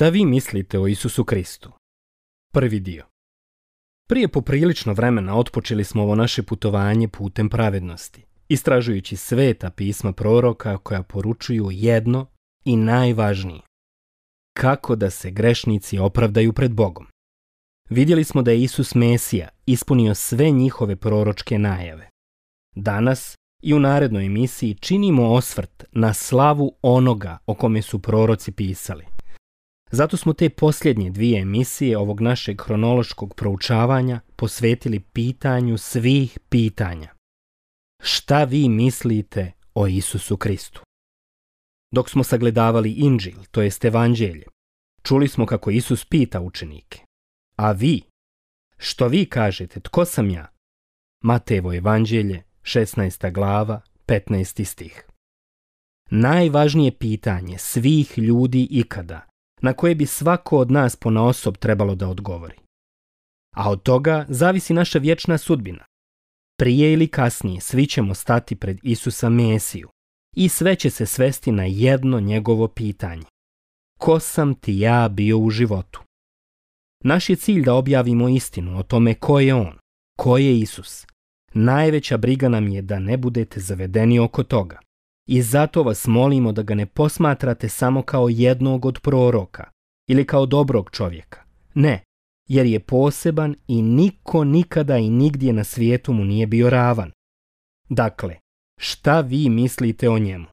Šta vi mislite o Isusu Kristu? Prvi dio. Prije poprilično vremena otpočeli smo ovo naše putovanje putem pravednosti, istražujući sveta pisma proroka koja poručuju jedno i najvažnije. Kako da se grešnici opravdaju pred Bogom. Vidjeli smo da je Isus Mesija ispunio sve njihove proročke najave. Danas i u narednoj emisiji činimo osvrt na slavu onoga o kome su proroci pisali. Zato smo te posljednje dvije emisije ovog našeg kronološkog proučavanja posvetili pitanju svih pitanja. Šta vi mislite o Isusu Kristu? Dok smo sagledavali Inđil, to jest Evanđelje, čuli smo kako Isus pita učenike. A vi? Što vi kažete, tko sam ja? Matevo Evanđelje, 16. glava, 15. stih. Najvažnije pitanje svih ljudi ikada na koje bi svako od nas osob trebalo da odgovori. A od toga zavisi naša vječna sudbina. Prije ili kasnije svi ćemo stati pred Isusa Mesiju i sve će se svesti na jedno njegovo pitanje. Ko sam ti ja bio u životu? Naš je cilj da objavimo istinu o tome ko je on, ko je Isus. Najveća briga nam je da ne budete zavedeni oko toga. I zato vas molimo da ga ne posmatrate samo kao jednog od proroka ili kao dobrog čovjeka. Ne, jer je poseban i niko nikada i nigdje na svijetu mu nije bio ravan. Dakle, šta vi mislite o njemu?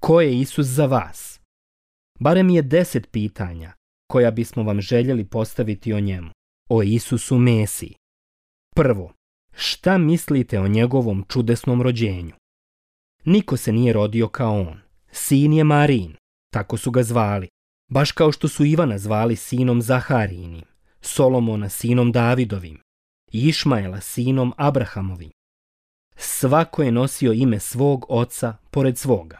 Ko je Isus za vas? Barem je deset pitanja koja bismo vam željeli postaviti o njemu, o Isusu Mesiji. Prvo, šta mislite o njegovom čudesnom rođenju? Niko se nije rodio kao on. Sin je Marin, tako su ga zvali, baš kao što su Ivana zvali sinom Zaharijinim, Solomona sinom Davidovim i sinom Abrahamovim. Svako je nosio ime svog oca pored svoga,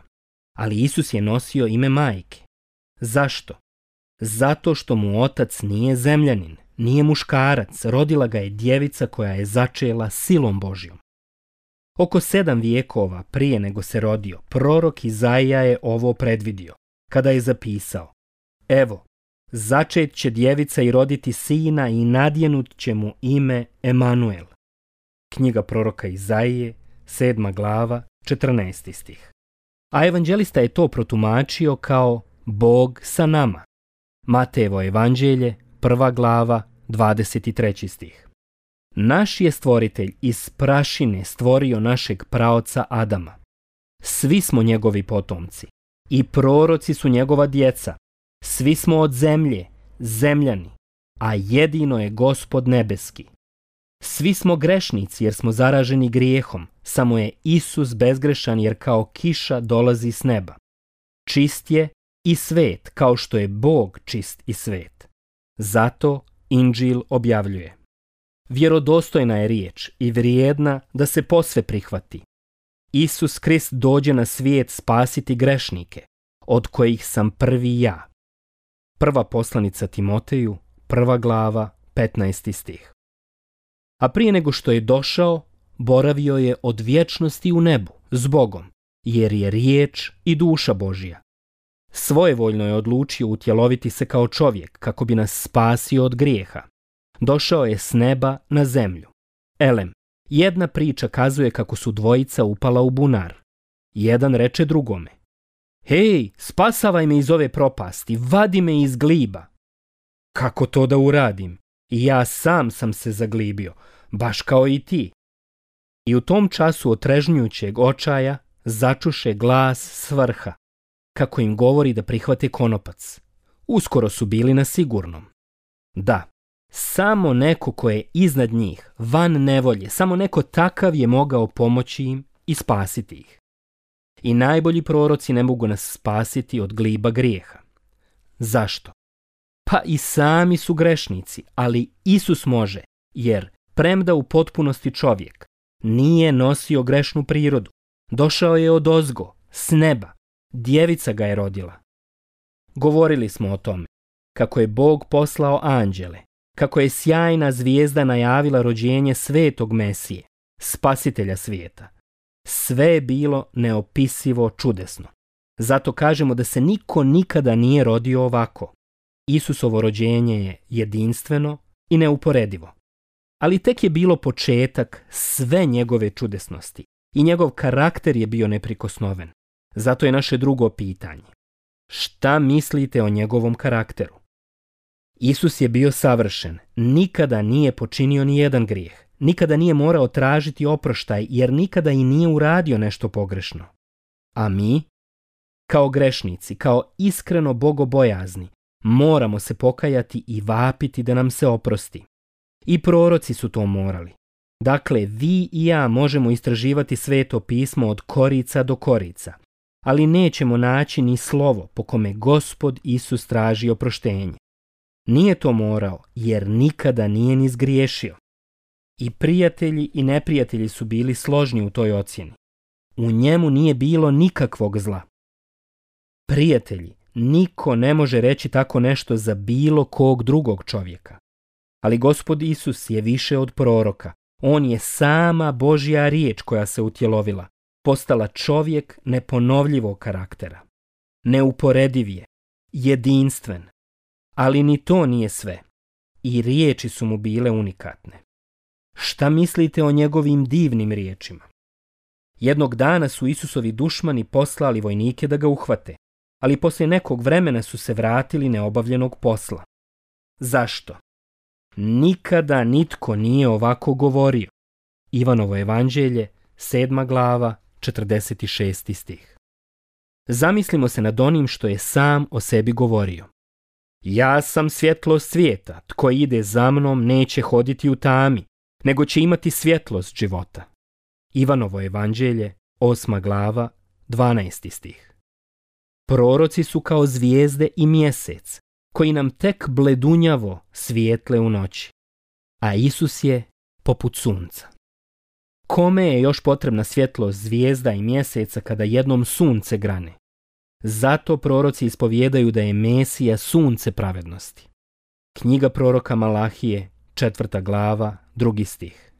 ali Isus je nosio ime majke. Zašto? Zato što mu otac nije zemljanin, nije muškarac, rodila ga je djevica koja je začela silom Božjom. Oko sedam vijekova prije nego se rodio, prorok Izaija je ovo predvidio, kada je zapisao Evo, začet će djevica i roditi sina i nadjenut će mu ime Emanuel. Knjiga proroka Izaije, sedma glava, 14. stih. A evanđelista je to protumačio kao Bog sa nama. Matejevo evanđelje, prva glava, 23. stih. Naš je stvoritelj iz prašine stvorio našeg praoca Adama. Svi smo njegovi potomci. I proroci su njegova djeca. Svi smo od zemlje, zemljani, a jedino je gospod nebeski. Svi smo grešnici jer smo zaraženi grijehom, samo je Isus bezgrešan jer kao kiša dolazi s neba. Čist je i svet kao što je Bog čist i svet. Zato Inđil objavljuje. Vjerodostojna je riječ i vrijedna da se posve prihvati. Isus Krist dođe na svijet spasiti grešnike, od kojih sam prvi ja. Prva poslanica Timoteju, prva glava, 15. stih. A prije nego što je došao, boravio je od vječnosti u nebu, s Bogom, jer je riječ i duša Božija. Svojevoljno je odlučio utjeloviti se kao čovjek kako bi nas spasio od grijeha. Došao je s neba na zemlju. Elem, jedna priča kazuje kako su dvojica upala u bunar. Jedan reče drugome. Hej, spasavaj me iz ove propasti, vadi me iz gliba. Kako to da uradim? I ja sam sam se zaglibio, baš kao i ti. I u tom času otrežnjućeg očaja začuše glas svrha, kako im govori da prihvate konopac. Uskoro su bili na sigurnom. Da, samo neko ko je iznad njih, van nevolje, samo neko takav je mogao pomoći im i spasiti ih. I najbolji proroci ne mogu nas spasiti od gliba grijeha. Zašto? Pa i sami su grešnici, ali Isus može, jer premda u potpunosti čovjek nije nosio grešnu prirodu, došao je od ozgo, s neba, djevica ga je rodila. Govorili smo o tome, kako je Bog poslao anđele kako je sjajna zvijezda najavila rođenje svetog Mesije, spasitelja svijeta. Sve je bilo neopisivo čudesno. Zato kažemo da se niko nikada nije rodio ovako. Isusovo rođenje je jedinstveno i neuporedivo. Ali tek je bilo početak sve njegove čudesnosti i njegov karakter je bio neprikosnoven. Zato je naše drugo pitanje. Šta mislite o njegovom karakteru? Isus je bio savršen, nikada nije počinio ni jedan grijeh, nikada nije morao tražiti oproštaj jer nikada i nije uradio nešto pogrešno. A mi, kao grešnici, kao iskreno bogobojazni, moramo se pokajati i vapiti da nam se oprosti. I proroci su to morali. Dakle, vi i ja možemo istraživati sveto pismo od korica do korica, ali nećemo naći ni slovo po kome gospod Isus traži oproštenje. Nije to morao, jer nikada nije ni zgriješio. I prijatelji i neprijatelji su bili složni u toj ocjeni. U njemu nije bilo nikakvog zla. Prijatelji, niko ne može reći tako nešto za bilo kog drugog čovjeka. Ali gospod Isus je više od proroka. On je sama Božja riječ koja se utjelovila, postala čovjek neponovljivog karaktera. Neuporediv je, jedinstven, ali ni to nije sve. I riječi su mu bile unikatne. Šta mislite o njegovim divnim riječima? Jednog dana su Isusovi dušmani poslali vojnike da ga uhvate, ali poslije nekog vremena su se vratili neobavljenog posla. Zašto? Nikada nitko nije ovako govorio. Ivanovo evanđelje, sedma glava, 46. stih. Zamislimo se nad onim što je sam o sebi govorio. Ja sam svjetlo svijeta, tko ide za mnom neće hoditi u tami, nego će imati svjetlost života. Ivanovo evanđelje, osma glava, 12. stih. Proroci su kao zvijezde i mjesec, koji nam tek bledunjavo svijetle u noći. A Isus je poput sunca. Kome je još potrebna svjetlost zvijezda i mjeseca kada jednom sunce grane? Zato proroci ispovijedaju da je Mesija sunce pravednosti. Knjiga proroka Malahije, četvrta glava, drugi stih.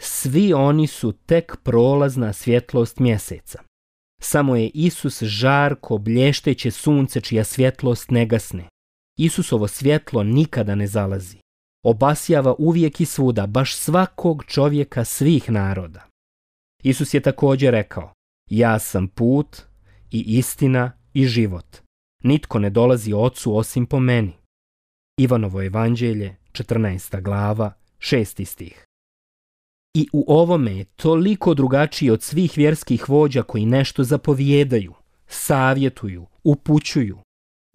Svi oni su tek prolazna svjetlost mjeseca. Samo je Isus žarko, blješteće sunce čija svjetlost ne gasne. Isusovo svjetlo nikada ne zalazi. Obasjava uvijek i svuda, baš svakog čovjeka svih naroda. Isus je također rekao, ja sam put, i istina i život. Nitko ne dolazi ocu osim po meni. Ivanovo evanđelje, 14. glava, 6. stih. I u ovome je toliko drugačiji od svih vjerskih vođa koji nešto zapovijedaju, savjetuju, upućuju,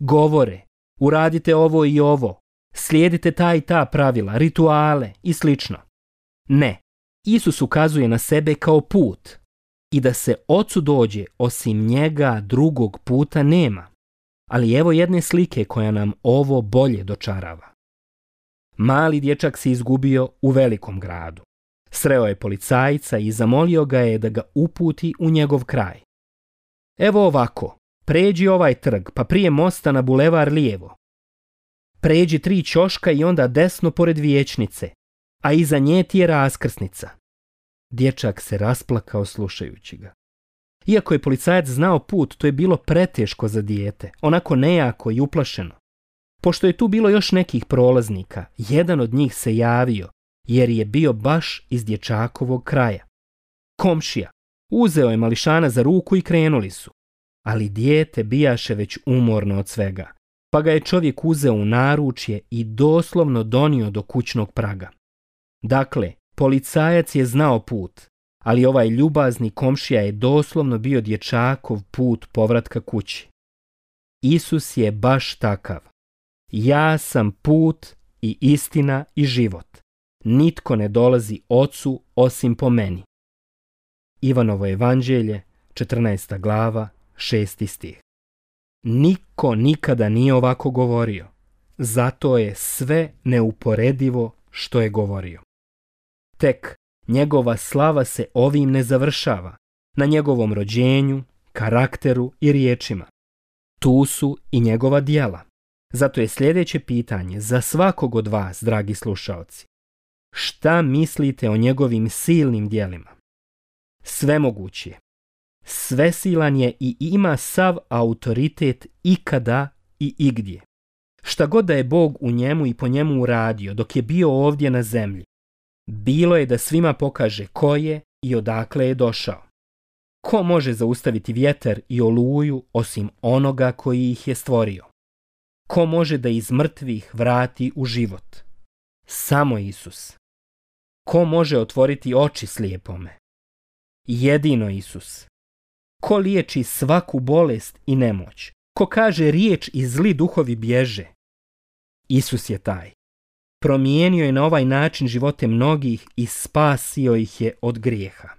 govore, uradite ovo i ovo, slijedite ta i ta pravila, rituale i slično. Ne, Isus ukazuje na sebe kao put, i da se ocu dođe osim njega drugog puta nema. Ali evo jedne slike koja nam ovo bolje dočarava. Mali dječak se izgubio u velikom gradu. Sreo je policajca i zamolio ga je da ga uputi u njegov kraj. Evo ovako, pređi ovaj trg, pa prije mosta na bulevar lijevo. Pređi tri ćoška i onda desno pored viječnice, a iza nje ti je raskrsnica. Dječak se rasplakao slušajući ga. Iako je policajac znao put, to je bilo preteško za dijete, onako nejako i uplašeno. Pošto je tu bilo još nekih prolaznika, jedan od njih se javio, jer je bio baš iz dječakovog kraja. Komšija. Uzeo je mališana za ruku i krenuli su. Ali dijete bijaše već umorno od svega, pa ga je čovjek uzeo u naručje i doslovno donio do kućnog praga. Dakle, Policajac je znao put, ali ovaj ljubazni komšija je doslovno bio dječakov put povratka kući. Isus je baš takav. Ja sam put i istina i život. Nitko ne dolazi ocu osim po meni. Ivanovo evanđelje, 14. glava, 6. stih. Niko nikada nije ovako govorio. Zato je sve neuporedivo što je govorio. Tek njegova slava se ovim ne završava, na njegovom rođenju, karakteru i riječima. Tu su i njegova dijela. Zato je sljedeće pitanje za svakog od vas, dragi slušaoci. Šta mislite o njegovim silnim dijelima? Sve Svesilan je i ima sav autoritet ikada i igdje. Šta god da je Bog u njemu i po njemu uradio dok je bio ovdje na zemlji, bilo je da svima pokaže ko je i odakle je došao. Ko može zaustaviti vjetar i oluju osim onoga koji ih je stvorio? Ko može da iz mrtvih vrati u život? Samo Isus. Ko može otvoriti oči slijepome? Jedino Isus. Ko liječi svaku bolest i nemoć? Ko kaže riječ i zli duhovi bježe? Isus je taj promijenio je na ovaj način živote mnogih i spasio ih je od grijeha.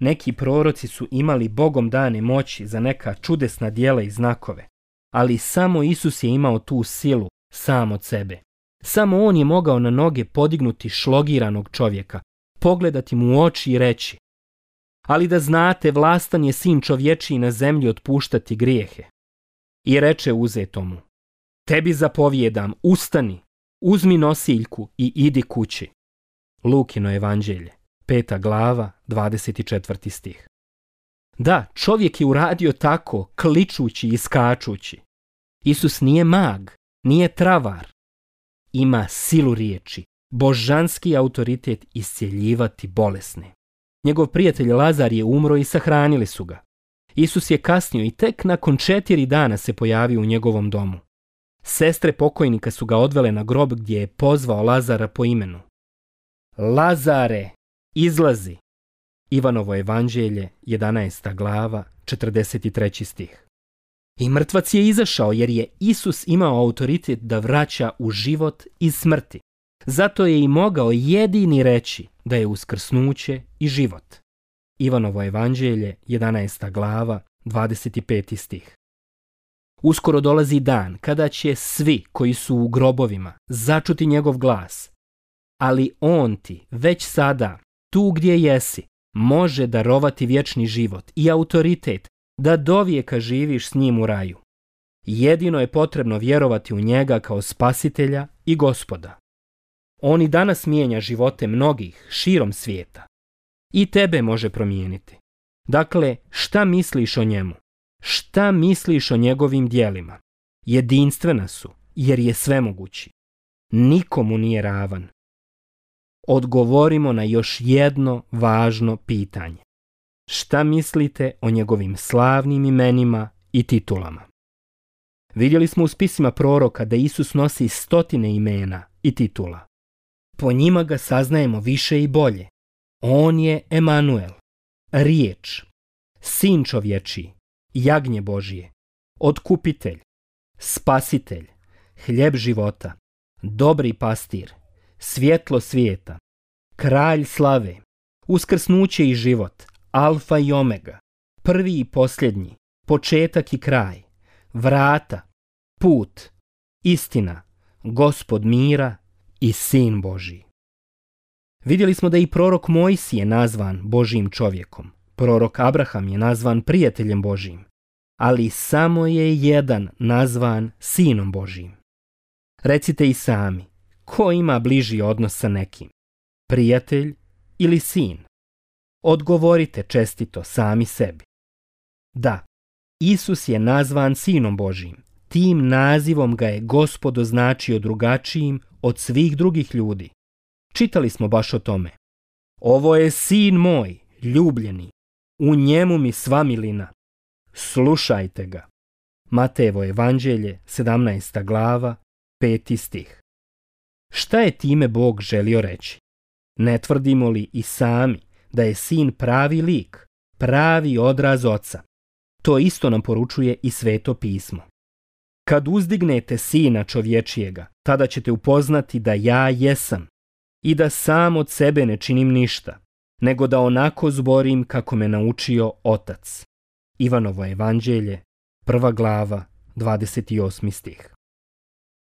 Neki proroci su imali Bogom dane moći za neka čudesna dijela i znakove, ali samo Isus je imao tu silu sam od sebe. Samo on je mogao na noge podignuti šlogiranog čovjeka, pogledati mu u oči i reći Ali da znate, vlastan je sin čovječiji na zemlji otpuštati grijehe. I reče uzetomu, tebi zapovijedam, ustani, Uzmi nosiljku i idi kući. Lukino evanđelje, peta glava, 24. stih. Da, čovjek je uradio tako, kličući i skačući. Isus nije mag, nije travar. Ima silu riječi, božanski autoritet iscijeljivati bolesne. Njegov prijatelj Lazar je umro i sahranili su ga. Isus je kasnio i tek nakon četiri dana se pojavio u njegovom domu. Sestre pokojnika su ga odvele na grob gdje je pozvao Lazara po imenu. Lazare, izlazi! Ivanovo evanđelje, 11. glava, 43. stih. I mrtvac je izašao jer je Isus imao autoritet da vraća u život i smrti. Zato je i mogao jedini reći da je uskrsnuće i život. Ivanovo evanđelje, 11. glava, 25. stih. Uskoro dolazi dan kada će svi koji su u grobovima začuti njegov glas, ali on ti već sada, tu gdje jesi, može darovati vječni život i autoritet da dovijeka živiš s njim u raju. Jedino je potrebno vjerovati u njega kao spasitelja i gospoda. On i danas mijenja živote mnogih širom svijeta. I tebe može promijeniti. Dakle, šta misliš o njemu? šta misliš o njegovim dijelima. Jedinstvena su, jer je svemogući. Nikomu nije ravan. Odgovorimo na još jedno važno pitanje. Šta mislite o njegovim slavnim imenima i titulama? Vidjeli smo u spisima proroka da Isus nosi stotine imena i titula. Po njima ga saznajemo više i bolje. On je Emanuel, riječ, sin čovječiji, jagnje Božije, otkupitelj, spasitelj, hljeb života, dobri pastir, svjetlo svijeta, kralj slave, uskrsnuće i život, alfa i omega, prvi i posljednji, početak i kraj, vrata, put, istina, gospod mira i sin Božiji. Vidjeli smo da i prorok je nazvan Božijim čovjekom – Prorok Abraham je nazvan prijateljem Božijim, ali samo je jedan nazvan sinom Božijim. Recite i sami, ko ima bliži odnos sa nekim? Prijatelj ili sin? Odgovorite čestito sami sebi. Da, Isus je nazvan sinom Božijim. Tim nazivom ga je gospod označio drugačijim od svih drugih ljudi. Čitali smo baš o tome. Ovo je sin moj, ljubljeni, u njemu mi sva milina. Slušajte ga. Matevo evanđelje, 17. glava, 5. stih. Šta je time Bog želio reći? Ne tvrdimo li i sami da je sin pravi lik, pravi odraz oca? To isto nam poručuje i sveto pismo. Kad uzdignete sina čovječijega, tada ćete upoznati da ja jesam i da sam od sebe ne činim ništa, nego da onako zborim kako me naučio otac. Ivanovo evanđelje, prva glava, 28. stih.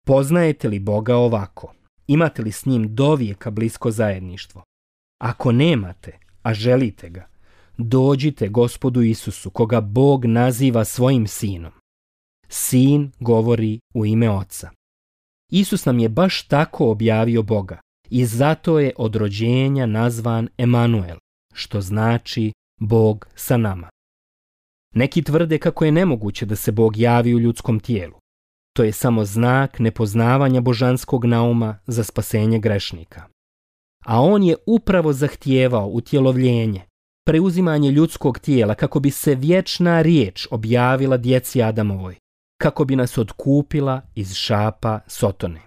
Poznajete li Boga ovako? Imate li s njim dovijeka blisko zajedništvo? Ako nemate, a želite ga, dođite gospodu Isusu, koga Bog naziva svojim sinom. Sin govori u ime oca. Isus nam je baš tako objavio Boga i zato je od rođenja nazvan Emanuel, što znači Bog sa nama. Neki tvrde kako je nemoguće da se Bog javi u ljudskom tijelu. To je samo znak nepoznavanja božanskog nauma za spasenje grešnika. A on je upravo zahtijevao utjelovljenje, preuzimanje ljudskog tijela kako bi se vječna riječ objavila djeci Adamovoj, kako bi nas odkupila iz šapa Sotone.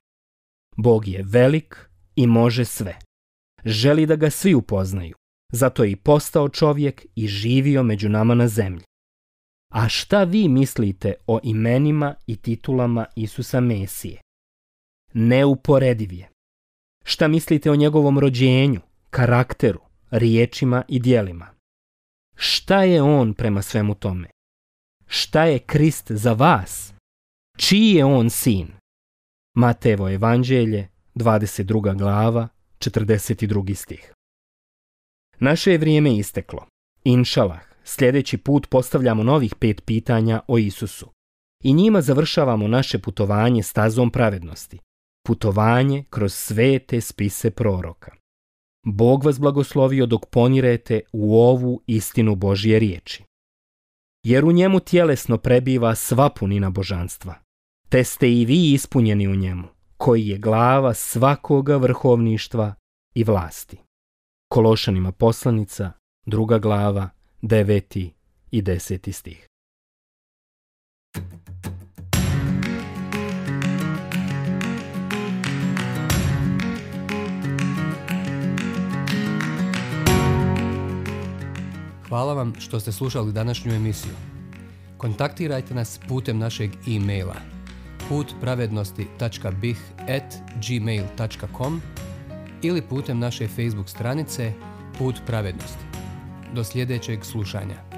Bog je velik, i može sve. Želi da ga svi upoznaju, zato je i postao čovjek i živio među nama na zemlji. A šta vi mislite o imenima i titulama Isusa Mesije? Neuporediv je. Šta mislite o njegovom rođenju, karakteru, riječima i dijelima? Šta je on prema svemu tome? Šta je Krist za vas? Čiji je on sin? Matevo evanđelje, 22. glava, 42. stih. Naše je vrijeme isteklo. Inšalah, sljedeći put postavljamo novih pet pitanja o Isusu. I njima završavamo naše putovanje stazom pravednosti. Putovanje kroz svete spise proroka. Bog vas blagoslovio dok ponirete u ovu istinu Božje riječi. Jer u njemu tjelesno prebiva sva punina božanstva, te ste i vi ispunjeni u njemu koji je glava svakoga vrhovništva i vlasti. Kološanima poslanica, druga glava, deveti i deseti stih. Hvala vam što ste slušali današnju emisiju. Kontaktirajte nas putem našeg e-maila putpravednosti.bih.gmail.com ili putem naše Facebook stranice Put pravednosti. Do sljedećeg slušanja.